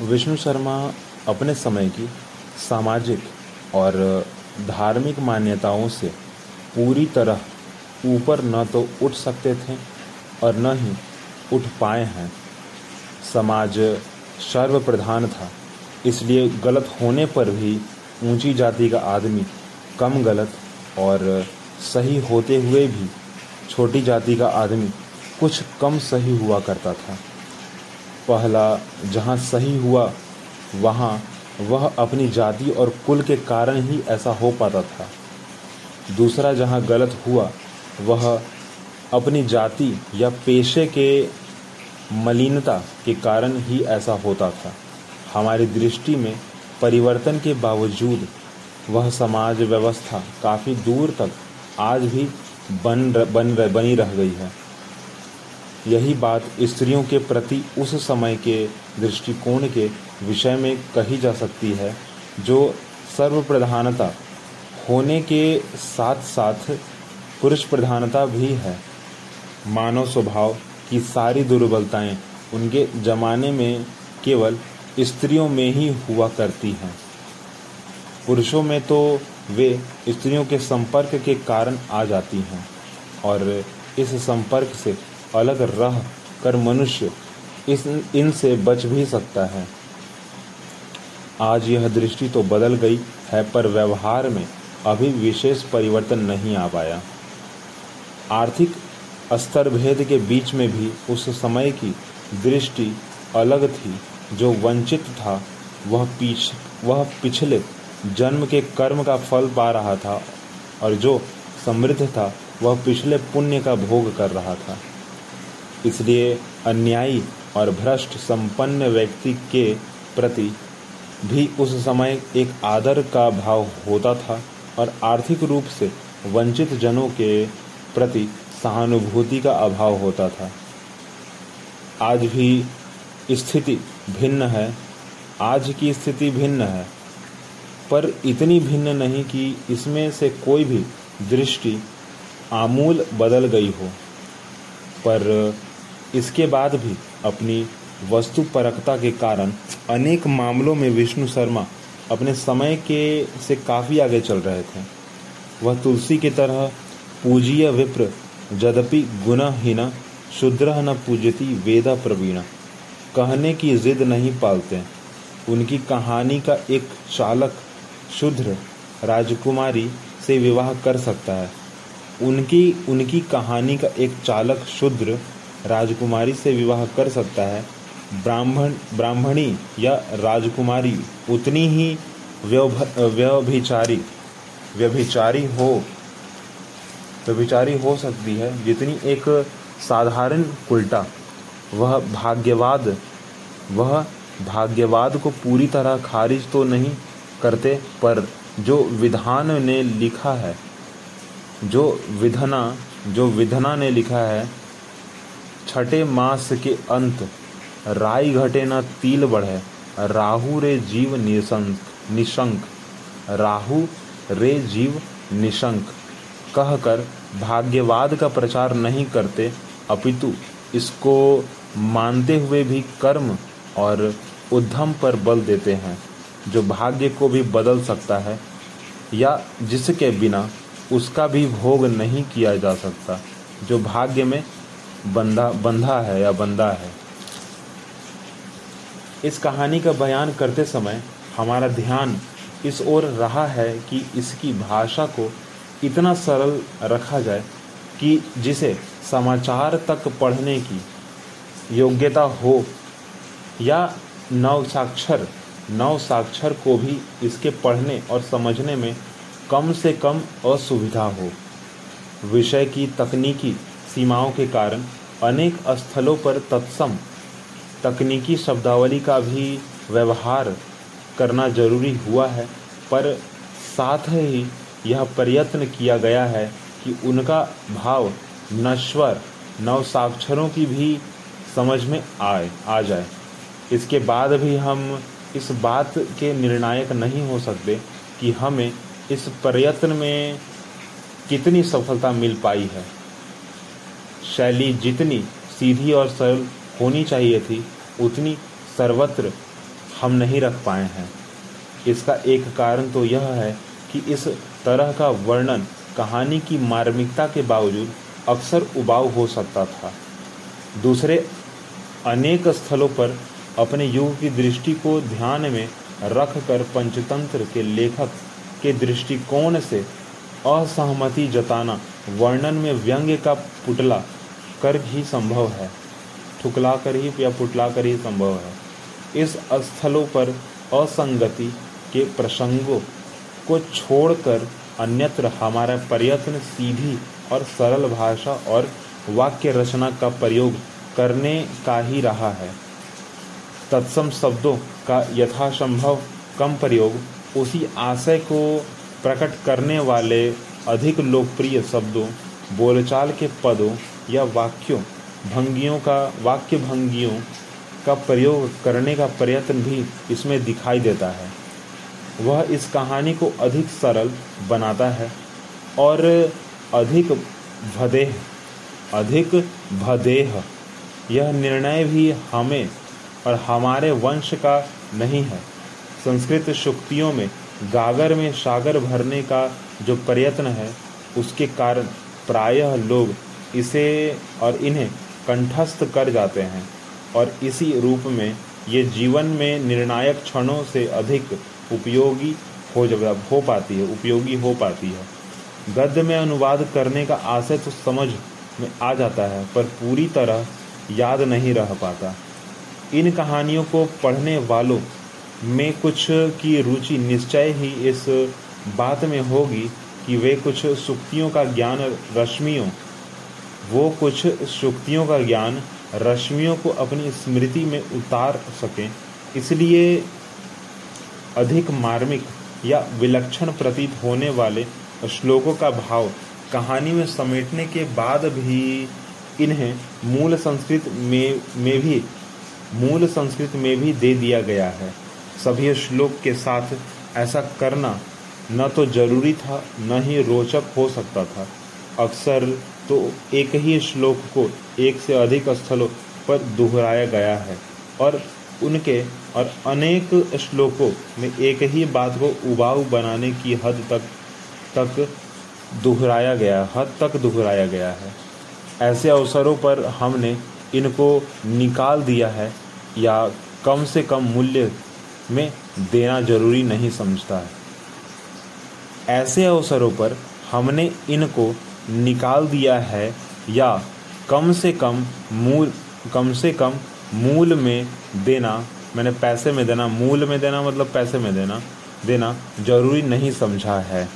विष्णु शर्मा अपने समय की सामाजिक और धार्मिक मान्यताओं से पूरी तरह ऊपर न तो उठ सकते थे और न ही उठ पाए हैं। समाज सर्वप्रधान था, इसलिए गलत होने पर भी ऊँची जाति का आदमी कम गलत और सही होते हुए भी छोटी जाति का आदमी कुछ कम सही हुआ करता था। पहला जहाँ सही हुआ, वहाँ वह अपनी जाति और कुल के कारण ही ऐसा हो पाता था। दूसरा जहाँ गलत हुआ, वह अपनी जाति या पेशे के मलिनता के कारण ही ऐसा होता था। हमारी दृष्टि में परिवर्तन के बावजूद वह समाज व्यवस्था काफ़ी दूर तक आज भी बन बन बनी रह गई है। यही बात स्त्रियों के प्रति उस समय के दृष्टिकोण के विषय में कही जा सकती है, जो सर्वप्रधानता होने के साथ साथ पुरुष प्रधानता भी है। मानव स्वभाव की सारी दुर्बलताएँ उनके जमाने में केवल स्त्रियों में ही हुआ करती हैं। पुरुषों में तो वे स्त्रियों के संपर्क के कारण आ जाती हैं और इस संपर्क से अलग रह कर मनुष्य इस, इनसे बच भी सकता है। आज यह दृष्टि तो बदल गई है, पर व्यवहार में अभी विशेष परिवर्तन नहीं आ पाया। आर्थिक स्तर भेद के बीच में भी उस समय की दृष्टि अलग थी, जो वंचित था। वह पीछ, वह पिछले जन्म के कर्म का फल पा रहा था, और जो समृद्ध था, वह पिछले पुण्य का भोग कर रहा था। इसलिए अन्यायी और भ्रष्ट संपन्न व्यक्ति के प्रति भी उस समय एक आदर का भाव होता था और आर्थिक रूप से वंचित जनों के प्रति सहानुभूति का अभाव होता था। आज भी स्थिति भिन्न है। आज की स्थिति भिन्न है। पर इतनी भिन्न नहीं कि इसमें से कोई भी दृष्टि आमूल बदल गई हो। पर इसके बाद भी अपनी वस्तुपरकता के कारण अनेक मामलों में विष्णु शर्मा अपने समय के से काफ़ी आगे चल रहे थे। वह तुलसी की तरह पूजीय विप्र, यद्यपि गुणहीन, शुद्र न पूजती, वेदा प्रवीण। कहने की जिद नहीं पालते। उनकी कहानी का एक चालक शुद्र, राजकुमारी से विवाह कर सकता है। उनकी उनकी कहानी का एक चालक शुद्र राजकुमारी से विवाह कर सकता है। ब्राह्मण, ब्राह्मणी या राजकुमारी, उतनी ही व्यभिचारी व्यभिचारी हो व्यभिचारी हो सकती है, जितनी एक साधारण उल्टा वह भाग्यवाद वह भाग्यवाद को पूरी तरह खारिज तो नहीं करते, पर जो विधान ने लिखा है, जो विधना जो विधना ने लिखा है छठे मास के अंत, राई घटे न तिल बढ़े, राहु रे जीव निशंक निशंक। राहु रे जीव निशंक। कहकर भाग्यवाद का प्रचार नहीं करते, अपितु इसको मानते हुए भी कर्म और उद्यम पर बल देते हैं, जो भाग्य को भी बदल सकता है, या जिसके बिना उसका भी भोग नहीं किया जा सकता, जो भाग्य में बंधा बंधा है या बंदा है। इस कहानी का बयान करते समय हमारा ध्यान इस ओर रहा है कि इसकी भाषा को इतना सरल रखा जाए कि जिसे समाचार तक पढ़ने की योग्यता हो या नव साक्षर नव साक्षर को भी इसके पढ़ने और समझने में कम से कम असुविधा हो। विषय की तकनीकी सीमाओं के कारण अनेक स्थलों पर तत्सम, तकनीकी शब्दावली का भी व्यवहार करना ज़रूरी हुआ है, पर साथ ही यह प्रयत्न किया गया है कि उनका भाव नश्वर, नवसाक्षरों की भी समझ में आए, आ जाए। इसके बाद भी हम इस बात के निर्णायक नहीं हो सकते कि हमें इस प्रयत्न में कितनी सफलता मिल पाई है। शैली जितनी सीधी और सरल होनी चाहिए थी, उतनी सर्वत्र हम नहीं रख पाए हैं। इसका एक कारण तो यह है कि इस तरह का वर्णन कहानी की मार्मिकता के बावजूद अक्सर उबाऊ हो सकता था। दूसरे अनेक स्थलों पर अपने युग की दृष्टि को ध्यान में रखकर पंचतंत्र के लेखक के दृष्टिकोण से असहमति जताना, वर्णन में व्यंग्य का पुतला कर ही संभव है। ठुकला कर ही या पुटला कर ही संभव है। इस स्थलों पर असंगति के प्रसंगों को छोड़कर अन्यत्र हमारा प्रयत्न सीधी और सरल भाषा और वाक्य रचना का प्रयोग करने का ही रहा है। तत्सम शब्दों का यथासंभव कम प्रयोग उसी आशय को प्रकट करने वाले अधिक लोकप्रिय शब्दों, बोलचाल के पदों या वाक्यों, भंगियों का वाक्य भंगियों का प्रयोग करने का प्रयत्न भी इसमें दिखाई देता है। वह इस कहानी को अधिक सरल बनाता है और अधिक भदेह अधिक भदेह। यह निर्णय भी हमें और हमारे वंश का नहीं है। संस्कृत शुक्तियों में गागर में सागर भरने का जो प्रयत्न है, उसके कारण प्रायः लोग इसे और इन्हें कंठस्थ कर जाते हैं और इसी रूप में ये जीवन में निर्णायक क्षणों से अधिक उपयोगी हो हो पाती है, उपयोगी हो पाती है। गद्य में अनुवाद करने का आशय तो समझ में आ जाता है, पर पूरी तरह याद नहीं रह पाता। इन कहानियों को पढ़ने वालों में कुछ की रुचि निश्चय ही इस बात में होगी कि वे कुछ सुक्तियों का ज्ञान रश्मियों वो कुछ सुक्तियों का ज्ञान रश्मियों को अपनी स्मृति में उतार सकें। इसलिए अधिक मार्मिक या विलक्षण प्रतीत होने वाले श्लोकों का भाव कहानी में समेटने के बाद भी इन्हें मूल संस्कृत में में भी, मूल संस्कृत में भी दे दिया गया है। सभी श्लोक के साथ ऐसा करना न तो ज़रूरी था, न ही रोचक हो सकता था। अक्सर तो एक ही श्लोक को एक से अधिक स्थलों पर दोहराया गया है और उनके और अनेक श्लोकों में एक ही बात को उबाऊ बनाने की हद तक तक दोहराया गया, हद तक दोहराया गया है। ऐसे अवसरों पर हमने इनको निकाल दिया है या कम से कम मूल्य में देना ज़रूरी नहीं समझता है। ऐसे अवसरों पर हमने इनको निकाल दिया है या कम से कम मूल, कम से कम मूल में देना, मैंने पैसे में देना, मूल में देना मतलब पैसे में देना देना ज़रूरी नहीं समझा है।